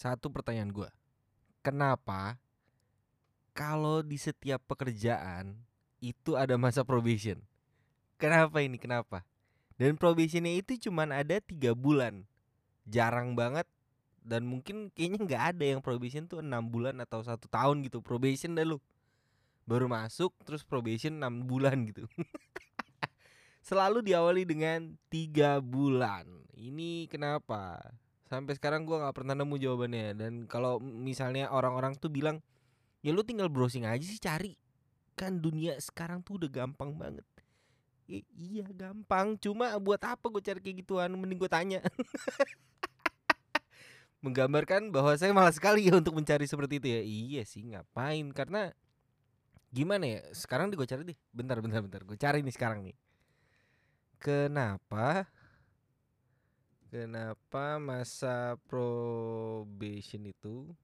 satu pertanyaan gue. Kenapa kalau di setiap pekerjaan itu ada masa probation? Kenapa ini? Kenapa? Dan probationnya itu cuman ada tiga bulan, jarang banget. Dan mungkin kayaknya nggak ada yang probation tuh enam bulan atau satu tahun gitu probation dah lu. Baru masuk terus probation enam bulan gitu. Selalu diawali dengan tiga bulan. Ini kenapa? Sampai sekarang gua nggak pernah nemu jawabannya. Dan kalau misalnya orang-orang tuh bilang, ya lu tinggal browsing aja sih cari. Kan dunia sekarang tuh udah gampang banget. I- iya gampang, cuma buat apa gue cari kayak gituan? Mending gue tanya. Menggambarkan bahwa saya malas sekali ya untuk mencari seperti itu ya. Iya sih, ngapain? Karena gimana ya? Sekarang gue cari deh. Bentar, bentar, bentar. Gue cari nih sekarang nih. Kenapa? Kenapa masa probation itu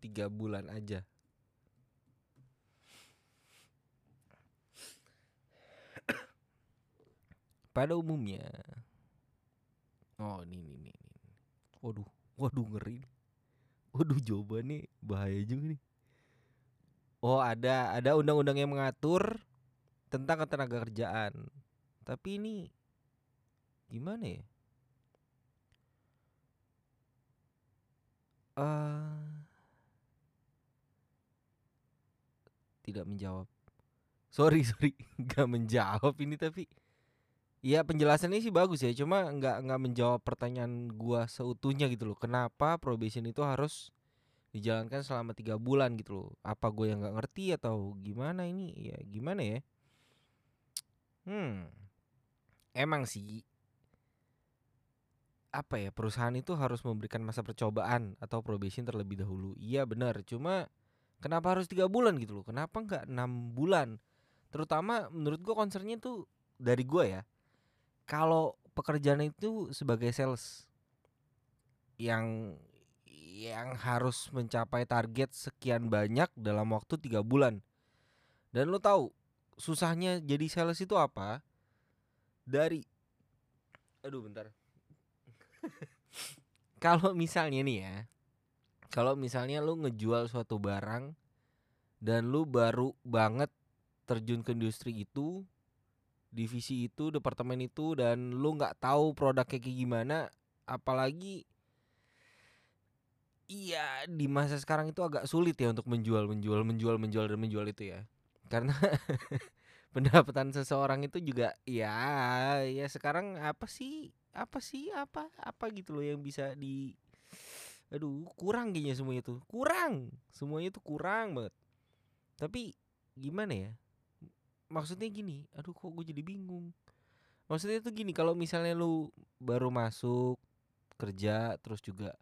tiga bulan aja? Pada umumnya Oh ini ini ini. Waduh Waduh ngeri nih. Waduh jawabannya bahaya juga nih Oh ada ada undang-undang yang mengatur tentang ketenaga kerjaan Tapi ini gimana ya? eh tidak menjawab. Sorry sorry, nggak menjawab ini tapi ya penjelasannya sih bagus ya, cuma nggak nggak menjawab pertanyaan gua seutuhnya gitu loh. Kenapa probation itu harus dijalankan selama tiga bulan gitu loh? Apa gue yang nggak ngerti atau gimana ini? Ya gimana ya? Hmm, emang sih apa ya perusahaan itu harus memberikan masa percobaan atau probation terlebih dahulu. Iya benar, cuma kenapa harus tiga bulan gitu loh? Kenapa nggak enam bulan? Terutama menurut gua concernnya tuh dari gua ya. Kalau pekerjaan itu sebagai sales yang yang harus mencapai target sekian banyak dalam waktu tiga bulan. Dan lo tahu susahnya jadi sales itu apa? Dari aduh bentar. Kalau misalnya nih ya, kalau misalnya lu ngejual suatu barang dan lu baru banget terjun ke industri itu, divisi itu, departemen itu dan lu nggak tahu produknya kayak gimana, apalagi iya di masa sekarang itu agak sulit ya untuk menjual, menjual, menjual, menjual dan menjual itu ya. Karena pendapatan seseorang itu juga ya ya sekarang apa sih apa sih apa apa gitu loh yang bisa di aduh kurang kayaknya semuanya tuh kurang semuanya tuh kurang banget. Tapi gimana ya maksudnya gini aduh kok gue jadi bingung. Maksudnya tuh gini kalau misalnya lu baru masuk kerja terus juga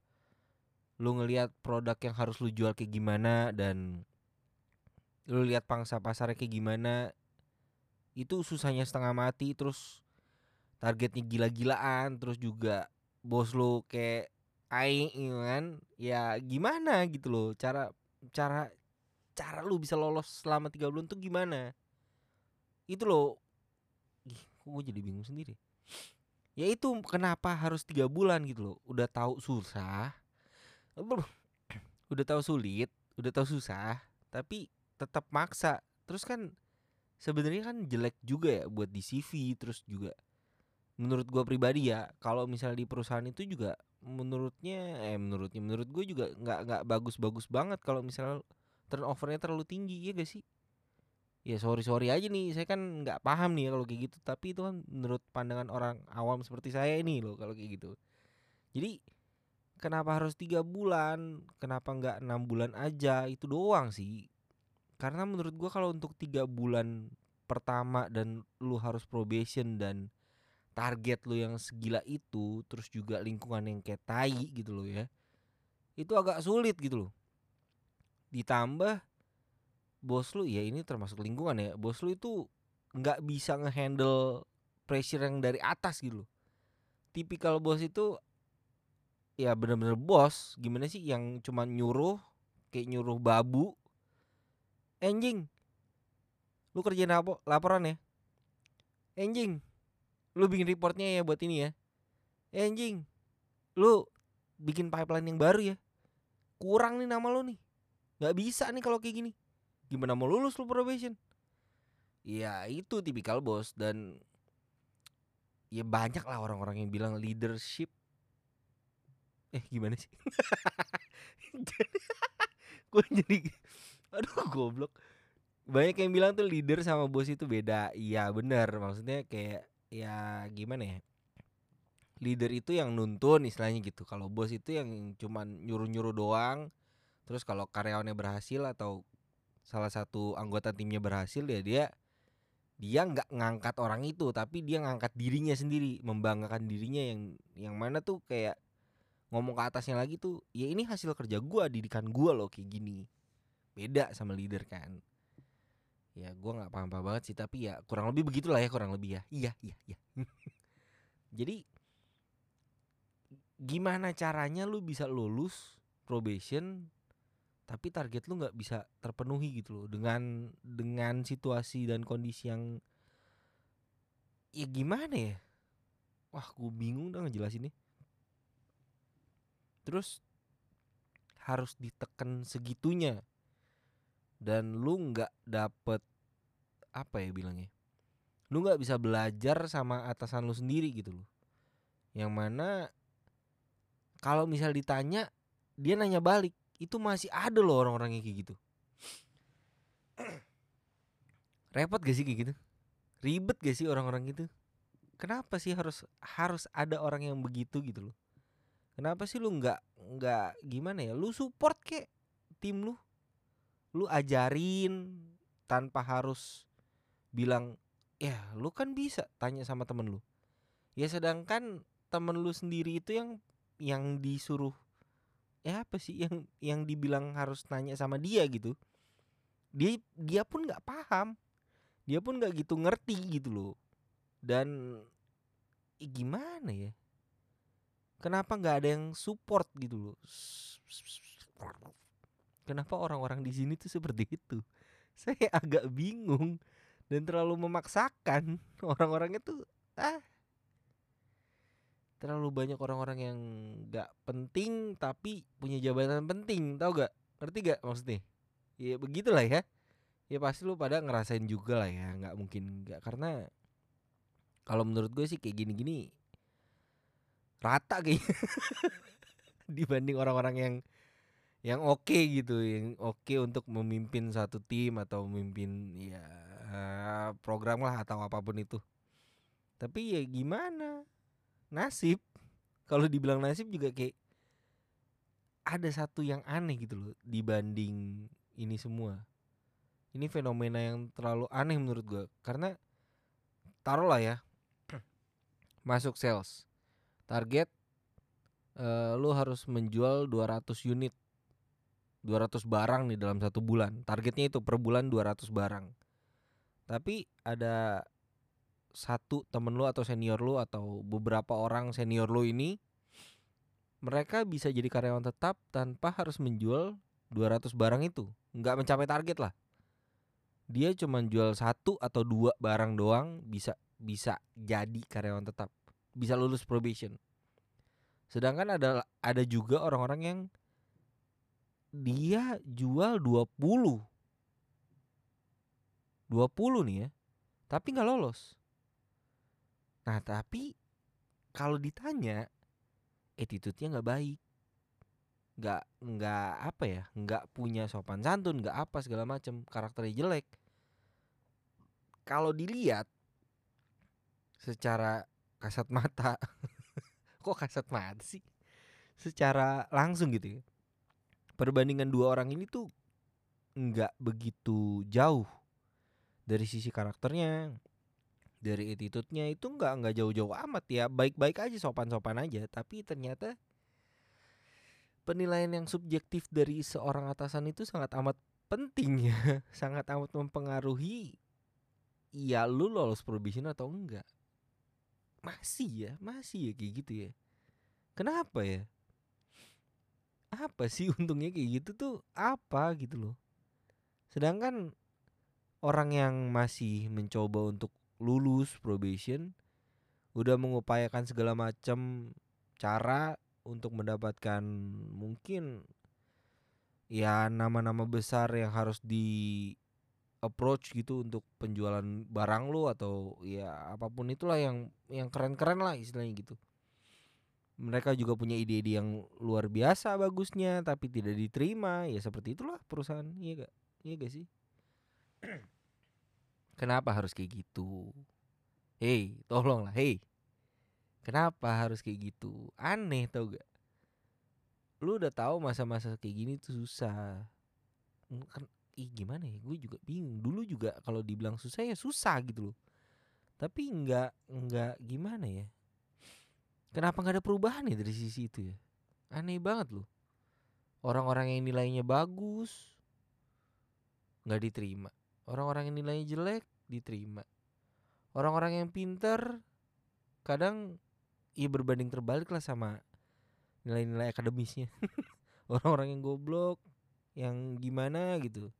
lu ngelihat produk yang harus lu jual kayak gimana dan lu lihat pangsa pasarnya kayak gimana itu susahnya setengah mati terus targetnya gila-gilaan terus juga bos lu kayak aing gitu kan? Ya gimana gitu loh cara cara cara lu bisa lolos selama tiga bulan tuh gimana? Itu loh. Ih, kok gue jadi bingung sendiri? Ya itu kenapa harus tiga bulan gitu loh? Udah tahu susah udah tahu sulit udah tahu susah tapi tetap maksa. Terus kan sebenarnya kan jelek juga ya buat di CV terus juga menurut gua pribadi ya kalau misalnya di perusahaan itu juga menurutnya eh menurutnya menurut gue juga nggak nggak bagus-bagus banget kalau misalnya turnovernya terlalu tinggi ya gak sih? Ya sorry sorry aja nih saya kan nggak paham nih ya kalau kayak gitu tapi itu kan menurut pandangan orang awam seperti saya ini loh kalau kayak gitu. Jadi kenapa harus tiga bulan kenapa nggak enam bulan aja itu doang sih. Karena menurut gua kalau untuk tiga bulan pertama dan lu harus probation dan target lu yang segila itu terus juga lingkungan yang kayak tai gitu loh ya itu agak sulit gitu loh. Ditambah bos lu ya ini termasuk lingkungan ya bos lu itu nggak bisa ngehandle pressure yang dari atas gitu loh. Tipikal bos itu ya bener-bener bos gimana sih yang cuma nyuruh kayak nyuruh babu. Anjing lu kerjain apa laporan ya. Anjing lu bikin reportnya ya buat ini ya eh, anjing lu bikin pipeline yang baru ya. Kurang nih nama lo nih. Gak bisa nih kalau kayak gini. Gimana mau lulus lu probation? Ya itu tipikal bos dan ya banyak lah orang-orang yang bilang leadership eh gimana sih gue jadi aduh goblok banyak yang bilang tuh leader sama bos itu beda iya bener maksudnya kayak ya gimana ya leader itu yang nuntun istilahnya gitu. Kalau bos itu yang cuman nyuruh-nyuruh doang terus kalau karyawannya berhasil atau salah satu anggota timnya berhasil ya dia dia nggak ngangkat orang itu tapi dia ngangkat dirinya sendiri membanggakan dirinya yang yang mana tuh kayak ngomong ke atasnya lagi tuh ya ini hasil kerja gua didikan gua loh kayak gini. Beda sama leader kan ya gua nggak paham paham banget sih tapi ya kurang lebih begitulah ya kurang lebih ya. Iya iya iya. Jadi gimana caranya lu bisa lulus probation tapi target lu nggak bisa terpenuhi gitu loh dengan dengan situasi dan kondisi yang ya gimana ya? Wah gue bingung dah ngejelasinnya. Terus harus ditekan segitunya dan lu nggak dapet apa ya bilangnya? Lu nggak bisa belajar sama atasan lu sendiri gitu loh. Yang mana kalau misal ditanya dia nanya balik. Itu masih ada loh orang-orang yang kayak gitu. Repot gak sih kayak gitu? Ribet gak sih orang-orang gitu kenapa sih harus harus ada orang yang begitu gitu loh? Kenapa sih lu nggak nggak gimana ya? Lu support kek tim lu lu ajarin tanpa harus bilang ya lu kan bisa tanya sama temen lu. Ya sedangkan temen lu sendiri itu yang yang disuruh ya apa sih yang yang dibilang harus nanya sama dia? gitu. Dia dia pun nggak paham. Dia pun nggak gitu ngerti gitu loh. Dan eh, gimana ya? Kenapa nggak ada yang support gitu loh kenapa orang-orang di sini tuh seperti itu? Saya agak bingung dan terlalu memaksakan orang-orangnya tuh ah. Terlalu banyak orang-orang yang gak penting tapi punya jabatan penting tau gak ngerti gak maksudnya? Ya begitulah ya. Ya pasti lu pada ngerasain juga lah ya nggak mungkin nggak. Karena kalau menurut gue sih kayak gini-gini rata kayaknya dibanding orang-orang yang yang oke okay gitu yang oke okay untuk memimpin satu tim atau memimpin ya program lah atau apa pun itu. Tapi ya gimana? Nasib. Kalau dibilang nasib juga kayak ada satu yang aneh gitu loh dibanding ini semua. Ini fenomena yang terlalu aneh menurut gue karena taruhlah ya masuk sales. Target uh, lu harus menjual 200 unit 200 barang nih dalam satu bulan. Targetnya itu per bulan 200 barang. Tapi ada satu temen lu atau senior lu atau beberapa orang senior lu ini mereka bisa jadi karyawan tetap tanpa harus menjual 200 barang itu. Nggak mencapai target lah. Dia cuma jual satu atau dua barang doang bisa bisa jadi karyawan tetap. Bisa lulus probation. Sedangkan ada ada juga orang-orang yang dia jual 20 20 nih ya tapi nggak lolos Nah tapi kalau ditanya attitude-nya nggak baik, nggak nggak apa ya, nggak punya sopan santun, nggak apa segala macam, karakternya jelek. Kalau dilihat secara kasat mata, kok kasat mata sih? Secara langsung gitu ya. Perbandingan dua orang ini tuh nggak begitu jauh dari sisi karakternya, dari attitude-nya itu nggak nggak jauh-jauh amat ya. Baik-baik aja sopan-sopan aja. Tapi ternyata penilaian yang subjektif dari seorang atasan itu sangat amat penting ya. Sangat amat mempengaruhi ya lu lolos probation atau enggak. Masih ya masih ya kayak gitu ya. Kenapa ya apa sih untungnya kayak gitu tuh apa gitu loh sedangkan orang yang masih mencoba untuk lulus probation udah mengupayakan segala macam cara untuk mendapatkan mungkin ya nama-nama besar yang harus di approach gitu untuk penjualan barang lu atau ya apa pun itulah yang yang keren-keren lah istilahnya gitu. Mereka juga punya ide-ide yang luar biasa bagusnya tapi tidak diterima. Ya seperti itulah perusahaan iya gak iya gak sih? Kenapa harus kayak gitu? Hei tolong lah hei. Kenapa harus kayak gitu? Aneh tau gak lu udah tahu masa-masa kayak gini tuh susah. Kan ih gimana ya? Gue juga bingung. Dulu juga kalau dibilang susah ya susah gitu loh. Tapi nggak nggak gimana ya kenapa nggak ada perubahan ya dari sisi itu ya? Aneh banget loh. Orang-orang yang nilainya bagus nggak diterima. Orang-orang yang nilainya jelek diterima. Orang-orang yang pinter kadang iya berbanding terbalik lah sama nilai-nilai akademisnya. Orang-orang yang goblok yang gimana gitu.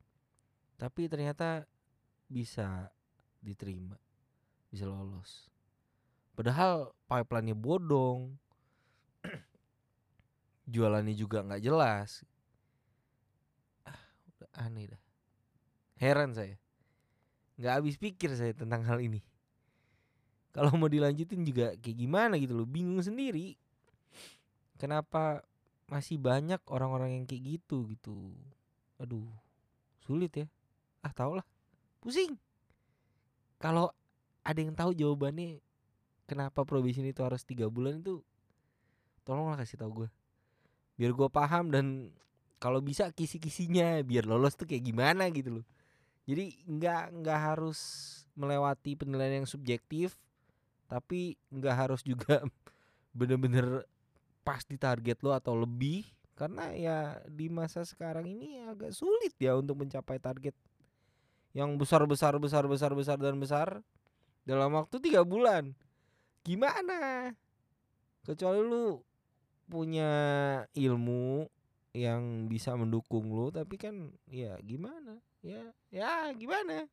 Tapi ternyata bisa diterima bisa lolos padahal pipeline-nya bodong. Jualannya juga nggak jelas. Ah udah aneh dah. Heran saya. Nggak habis pikir saya tentang hal ini. Kalau mau dilanjutin juga kayak gimana gitu loh bingung sendiri. Kenapa masih banyak orang-orang yang kayak gitu gitu? Aduh sulit ya. Ah tau lah. Pusing. Kalau ada yang tahu jawabannya kenapa probation itu harus tiga bulan itu tolonglah kasih tahu gue biar gue paham dan kalau bisa kisi-kisinya biar lolos tuh kayak gimana gitu loh. Jadi nggak nggak harus melewati penilaian yang subjektif tapi nggak harus juga bener-bener pas di target lo atau lebih. Karena ya di masa sekarang ini agak sulit ya untuk mencapai target yang besar besar besar besar besar dan besar dalam waktu tiga bulan gimana? Kecuali lu punya ilmu yang bisa mendukung lu tapi kan ya gimana? Ya ya gimana